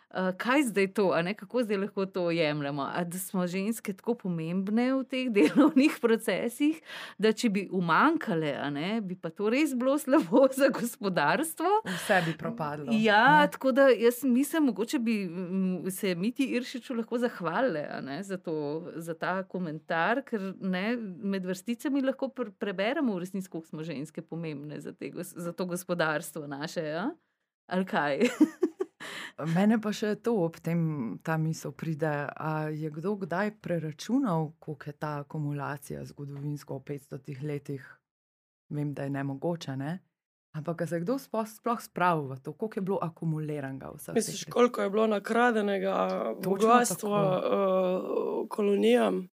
Uh, kaj zdaj to, a ne? kako zdaj lahko to jemljemo? A da smo ženske tako pomembne v teh delovnih procesih, da če bi umankale, ne, bi pa to res bilo slabo za gospodarstvo. Vse bi propadlo. Ja, ne. tako da jaz mislim, mogoče bi se Miti Iršiču lahko zahvalili a ne, za, to, za ta komentar, ker ne, med vrsticami lahko pr preberemo, v resnici, koliko smo ženske pomembne za, te, za to gospodarstvo naše. Ja? Ali kaj? Mene pa še to ob tem, ta misel pride. A je kdo kdaj preračunal, koliko je ta akumulacija zgodovinsko v 500 letih? Vem, da je ne mogoče, ne? Ampak se je kdo sploh, sploh spravil v to, koliko je bilo akumuliranega teh Misliš, koliko je bilo nakradenega bogatstva uh, kolonijam?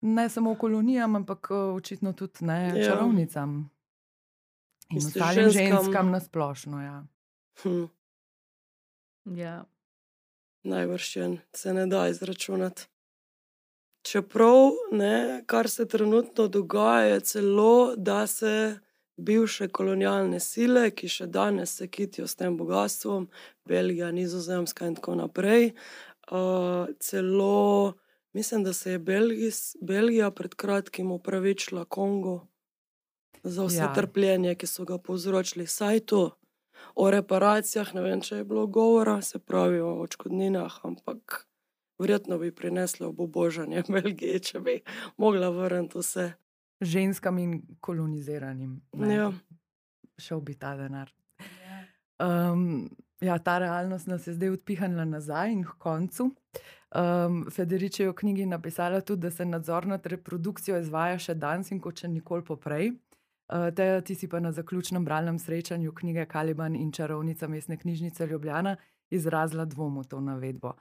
Ne samo kolonijam, ampak eh, očitno tudi ne Ja. čarovnicam in Misliš, ostalim ženskam? ženskam na splošno. Ja. Hm, ja. najbrž je, se ne da izračunati. Čeprav, ne, kar se trenutno dogaja, je celo, da se bivše kolonialne sile, ki še danes se kitijo s tem bogatstvom, Belgija, Nizozemska in tako naprej, uh, celo mislim, da se je Belgis, Belgija pred kratkim upravičila Kongo za vse Ja. ja. trpljenje, ki so ga povzročili. Saj to. O reparacijah, ne vem, če je bilo govora, se pravi o odškodninah, ampak verjetno bi prineslo obobožanje Belgije, če bi mogla vrniti vse. Ženskam in koloniziranim. ne. Ja. Šel bi ta denar. Um, ja, ta realnost nas je zdaj odpihnila nazaj in k koncu. Um, Federica je v knjigi napisala tudi, da se nadzor nad reprodukcijo izvaja še danes in kot še nikoli poprej. Uh, Teja, ti si pa na zaključnem bralnem srečanju knjige Kaliban in čarovnica mestne knjižnice Ljubljana izrazila dvom v to navedbo.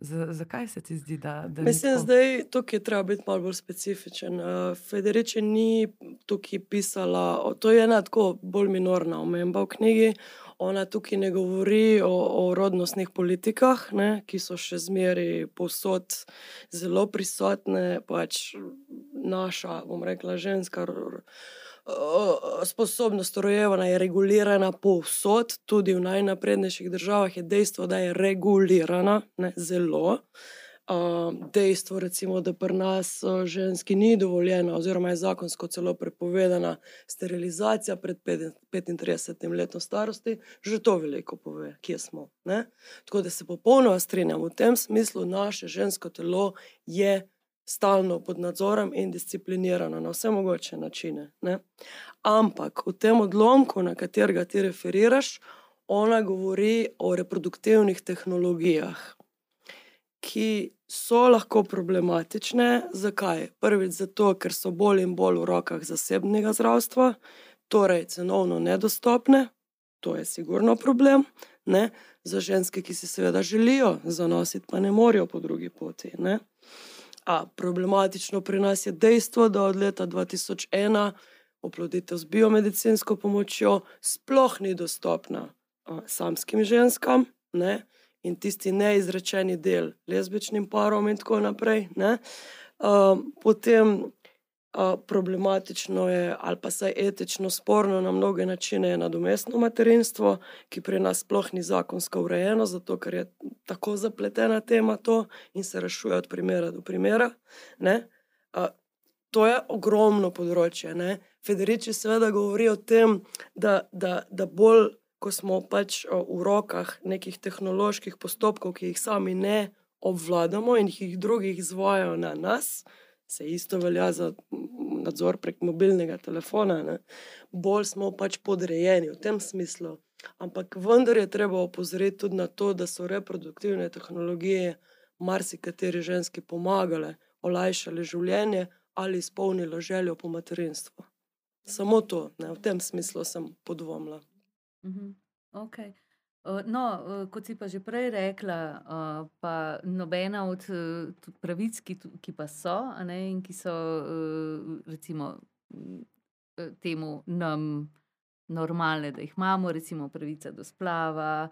Z zakaj se ti zdi, da, da ni Mislim, tako? zdaj tukaj je treba biti malo bolj specifičen. Uh, Federica ni tukaj pisala, to je ena tako bolj minorna omemba v knjigi. Ona tukaj ne govori o, o rodnostnih politikah, ne, ki so še zmeraj povsod zelo prisotne. Pač naša, bom rekla, ženska r- r- uh, sposobnost rojevanja je regulirana povsod, tudi v najnaprednejših državah je dejstvo, da je regulirana ne, zelo. Uh, dejstvo, recimo, da pri nas ženski ni dovoljena, oziroma je zakonsko celo prepovedana sterilizacija pred pet- 35 letom starosti, že to veliko pove, kje smo. Ne? Tako da se popolnoma strinjam v tem smislu, naše žensko telo je stalno pod nadzorom in disciplinirano na vse mogoče načine. Ne? Ampak v tem odlomku, na katerega ti referiraš, ona govori o reproduktivnih tehnologijah ki so lahko problematične. Zakaj? Prvič zato, ker so bolj in bolj v rokah zasebnega zdravstva, torej cenovno nedostopne, to je sigurno problem. Ne? Za ženske, ki si seveda želijo zanositi, pa ne morejo po drugi poti. Ne? A problematično pri nas je dejstvo, da od leta 2001 oploditev z biomedicinsko pomočjo sploh ni dostopna uh, samskim ženskam ne? in tisti neizrečeni del lezbičnim parom, in tako naprej. Uh, potem uh, problematično je, ali pa saj etično sporno na mnoge načine, je nadomestno materinstvo, ki pri nas sploh ni zakonsko urejeno, zato ker je tako zapletena tema to in se rešuje od primera do primera. Uh, to je ogromno področje. Ne? Federici seveda govori o tem, da, da, da bolj, ko smo pač v rokah nekih tehnoloških postopkov, ki jih sami ne obvladamo in jih drugi izvajajo na nas, se isto velja za nadzor prek mobilnega telefona, ne? bolj smo pač podrejeni v tem smislu. Ampak vendar je treba opozoriti tudi na to, da so reproduktivne tehnologije marsikateri ženski pomagale, olajšale življenje ali izpolnile željo po materinstvu. Samo to, ne, v tem smislu sem podvomila. Mhm. Okay. No, kot si pa že prej rekla, pa nobena od pravic, ki, ki pa so, ne, in ki so, recimo, temu nam normalne, da jih imamo, recimo pravica do splava,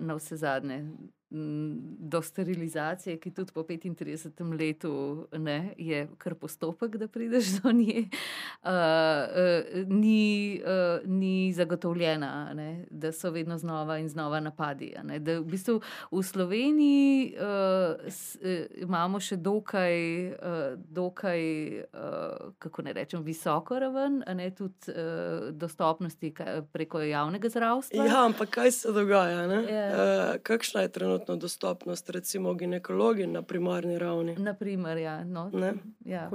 na vse zadnje, do sterilizacije, ki tudi po 35 letu ne, je kar postopek, da prideš do nje, uh, uh, ni, uh, ni zagotovljena, ne, da so vedno znova in znova napadi. Da v bistvu v Sloveniji uh, s, uh, imamo še dokaj, uh, dokaj uh, kako ne rečem, visoko raven, ne, tudi uh, dostopnosti preko javnega zdravstva. Ja, ampak kaj se dogaja? Yeah. Uh, kakšna je trenutna? Trenutno dostopnost, recimo ginekologi na primarni ravni. Naprimer, ja, no, ja.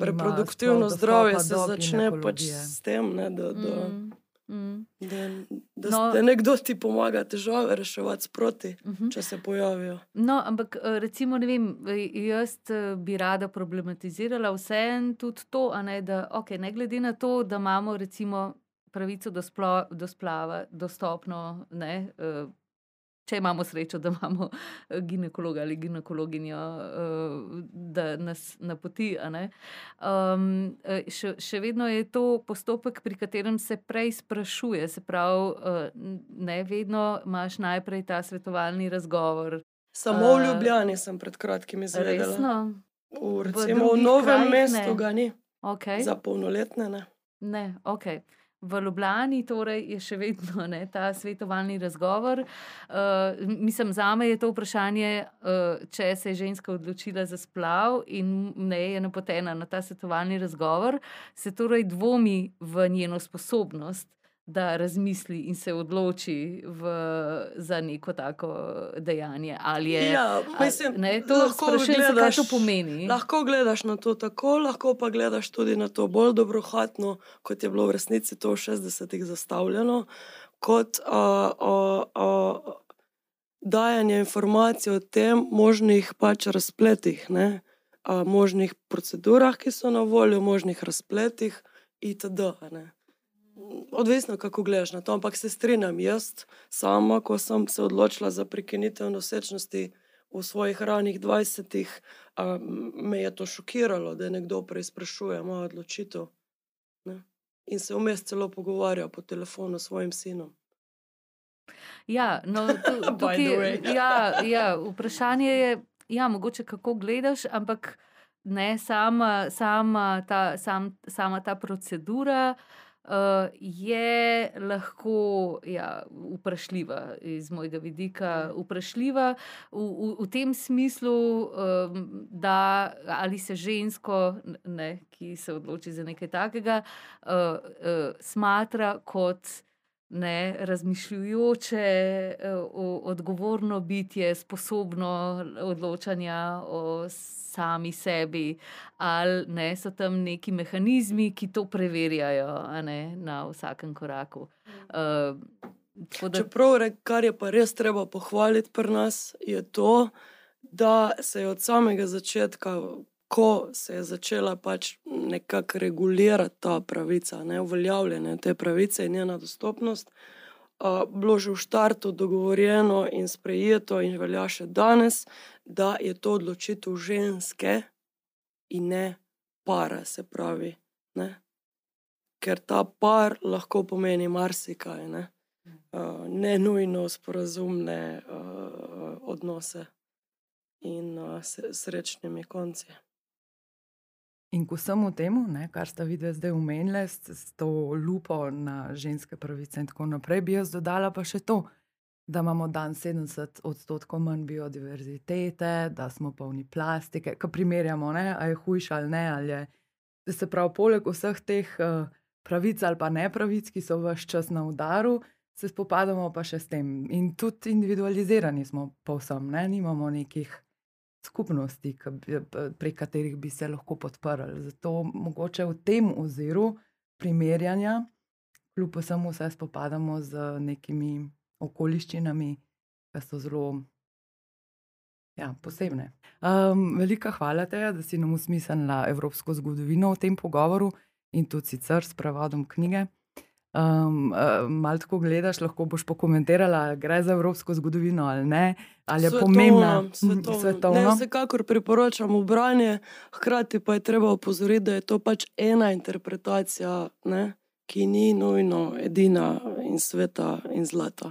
Reproduktivno zdravje se začne pač s tem, ne, da, da, mm. Mm. da, da, no. da nekdo ti pomaga težave reševati sproti, uh mhm. -huh. če se pojavijo. No, ampak eh, recimo, vem, jaz eh, bi rada problematizirala vse tudi to, ne, da okay, ne glede na to, da imamo recimo. Pravico do, splo, do splava, dostopno, ne, če imamo srečo, da imamo eh, ginekologa ali ginekologinjo, eh, da nas napoti. Um, še, še vedno je to postopek, pri katerem se prej sprašuje. Se pravi, ne vedno imaš najprej ta svetovalni razgovor. Samo v Ljubljani sem pred kratkim izvedela. V, recimo, v, v novem mestu ne. ga ni. Okay. Za polnoletne. Ne, ne ok v Ljubljani torej je še vedno ne, ta svetovalni razgovor. Uh, mislim, za me je to vprašanje, uh, če se je ženska odločila za splav in ne je napotena na ta svetovalni razgovor, se torej dvomi v njeno sposobnost da razmisli in se odloči v, za neko tako dejanje. Je, ja, mislim, ne, to lahko gledaš, kaj to pomeni. Lahko gledaš na to tako, lahko pa gledaš tudi na to bolj dobrohatno, kot je bilo v resnici to v 60-ih zastavljeno, kot a, a, a, dajanje informacij o tem možnih pač razpletih, ne, a, možnih procedurah, ki so na voljo, možnih razpletih itd. Ne odvisno, kako gledaš na to, ampak se strinjam jaz, sama, ko sem se odločila za prekinitev nosečnosti v svojih ranih 20-ih, me je to šokiralo, da je nekdo preizprašuje mojo odločitev. Ne? In se vmes celo pogovarja po telefonu s svojim sinom. Ja, no, tukaj, ja, ja, vprašanje je, ja, mogoče kako gledaš, ampak ne sama, sama, ta, sam, sama ta procedura. Uh, je lahko ja, vprašljiva iz mojega vidika, vprašljiva v, v, v tem smislu, um, da ali se žensko, ne, ki se odloči za nekaj takega, uh, uh, smatra kot ne, razmišljujoče, uh, odgovorno bitje, sposobno odločanja o sami sebi, ali ne, so tam neki mehanizmi, ki to preverjajo ne, na vsakem koraku. Uh, da... Čeprav, kar je pa res treba pohvaliti pri nas, je to, da se je od samega začetka. Ko se je začela pač nekako regulirati ta pravica, ne uveljavljanje te pravice in njena dostopnost, uh, bilo že v startu dogovorjeno in sprejeto, in velja še danes, da je to odločitev ženske in ne para, se pravi. Ne? Ker ta par lahko pomeni marsikaj. Ne? uh, ne nujno sporazumne uh, odnose in uh, srečnimi konci. In ko sem v tem, kar ste videli zdaj umenili, s, s to lupo na ženske pravice in tako naprej, bi jaz dodala pa še to, da imamo dan 70 odstotkov manj biodiverzitete, da smo polni plastike, ki primerjamo, ali je hujša ali ne. Ali je, se pravi, poleg vseh teh uh, pravic ali pa ne pravic, ki so vse čas na udaru, se spopadamo pa še s tem. In tudi individualizirani smo povsem, ne? nimamo nekih skupnosti, prek katerih bi se lahko podprli. Zato mogoče v tem oziru primerjanja, kljub vsemu, se spopadamo z nekimi okoliščinami, ki so zelo ja, posebne. Um, velika hvala te, da si nam usmislila evropsko zgodovino v tem pogovoru in tudi sicer s prevodom knjige. Um, uh, Malo tako gledaš, lahko boš pokomentirala, gre za evropsko zgodovino ali ne, ali je svetovno, pomembna. Svetovno. svetovno. Ne, vsekakor priporočam branje, hkrati pa je treba opozoriti, da je to pač ena interpretacija, ne, ki ni nujno edina in sveta in zlata.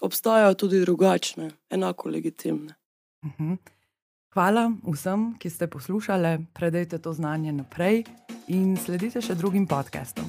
Obstajajo tudi drugačne, enako legitimne. Uh mhm. -huh. Hvala vsem, ki ste poslušali, predajte to znanje naprej in sledite še drugim podcastom.